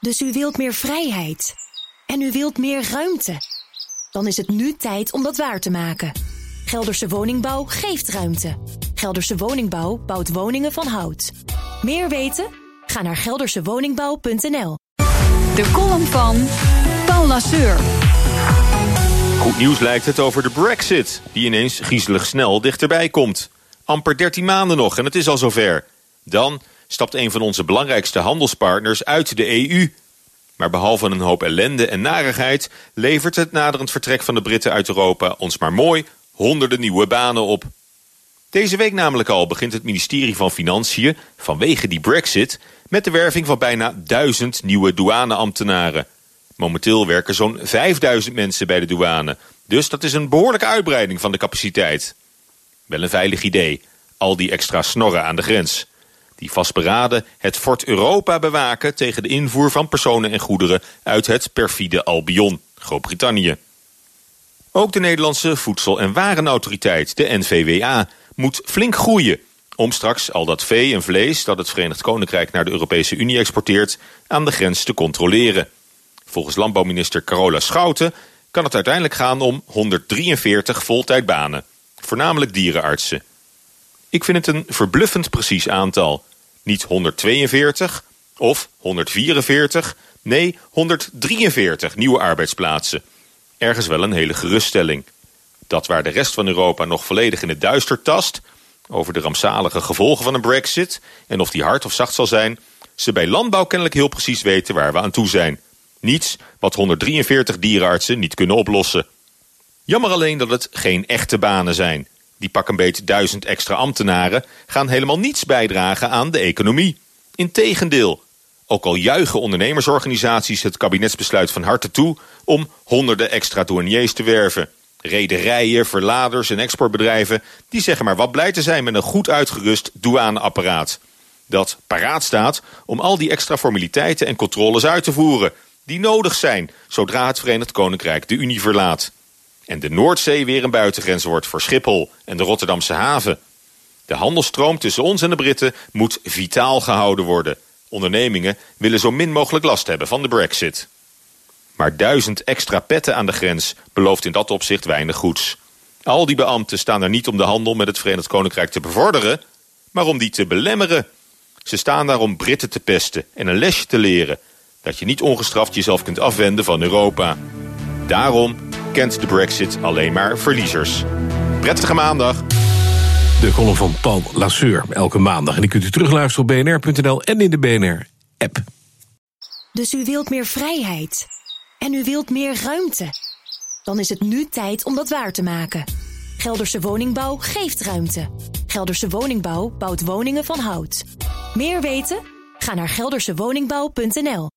Dus u wilt meer vrijheid. En u wilt meer ruimte. Dan is het nu tijd om dat waar te maken. Gelderse Woningbouw geeft ruimte. Gelderse Woningbouw bouwt woningen van hout. Meer weten? Ga naar geldersewoningbouw.nl. De column van Paul Lasseur. Goed nieuws lijkt het over de brexit, die ineens griezelig snel dichterbij komt. Amper 13 maanden nog en het is al zover. Dan stapt een van onze belangrijkste handelspartners uit de EU. Maar behalve een hoop ellende en narigheid... levert het naderend vertrek van de Britten uit Europa ons maar mooi honderden nieuwe banen op. Deze week namelijk al begint het ministerie van Financiën... vanwege die brexit met de werving van bijna duizend nieuwe douaneambtenaren. Momenteel werken zo'n 5000 mensen bij de douane. Dus dat is een behoorlijke uitbreiding van de capaciteit. Wel een veilig idee, al die extra snorren aan de grens die vastberaden het Fort Europa bewaken tegen de invoer van personen en goederen uit het perfide Albion, Groot-Brittannië. Ook de Nederlandse Voedsel- en Warenautoriteit, de NVWA, moet flink groeien om straks al dat vee en vlees dat het Verenigd Koninkrijk naar de Europese Unie exporteert aan de grens te controleren. Volgens landbouwminister Carola Schouten kan het uiteindelijk gaan om 143 voltijdbanen, voornamelijk dierenartsen. Ik vind het een verbluffend precies aantal. Niet 142 of 144, nee 143 nieuwe arbeidsplaatsen. Ergens wel een hele geruststelling. Dat waar de rest van Europa nog volledig in het duister tast... over de rampzalige gevolgen van een brexit... en of die hard of zacht zal zijn... ze bij landbouw kennelijk heel precies weten waar we aan toe zijn. Niets wat 143 dierenartsen niet kunnen oplossen. Jammer alleen dat het geen echte banen zijn die pak een beetje duizend extra ambtenaren... gaan helemaal niets bijdragen aan de economie. Integendeel, ook al juichen ondernemersorganisaties het kabinetsbesluit van harte toe... om honderden extra douaniers te werven. Rederijen, verladers en exportbedrijven... die zeggen maar wat blij te zijn met een goed uitgerust douaneapparaat. Dat paraat staat om al die extra formaliteiten en controles uit te voeren... die nodig zijn zodra het Verenigd Koninkrijk de Unie verlaat en de Noordzee weer een buitengrens wordt voor Schiphol en de Rotterdamse haven. De handelstroom tussen ons en de Britten moet vitaal gehouden worden. Ondernemingen willen zo min mogelijk last hebben van de brexit. Maar duizend extra petten aan de grens belooft in dat opzicht weinig goeds. Al die beambten staan er niet om de handel met het Verenigd Koninkrijk te bevorderen, maar om die te belemmeren. Ze staan daar om Britten te pesten en een lesje te leren... dat je niet ongestraft jezelf kunt afwenden van Europa. Daarom kent de brexit alleen maar verliezers. Prettige maandag. De column van Paul Lasseur, elke maandag. En die kunt u terugluisteren op bnr.nl en in de BNR-app. Dus u wilt meer vrijheid. En u wilt meer ruimte. Dan is het nu tijd om dat waar te maken. Gelderse Woningbouw geeft ruimte. Gelderse Woningbouw bouwt woningen van hout. Meer weten? Ga naar geldersewoningbouw.nl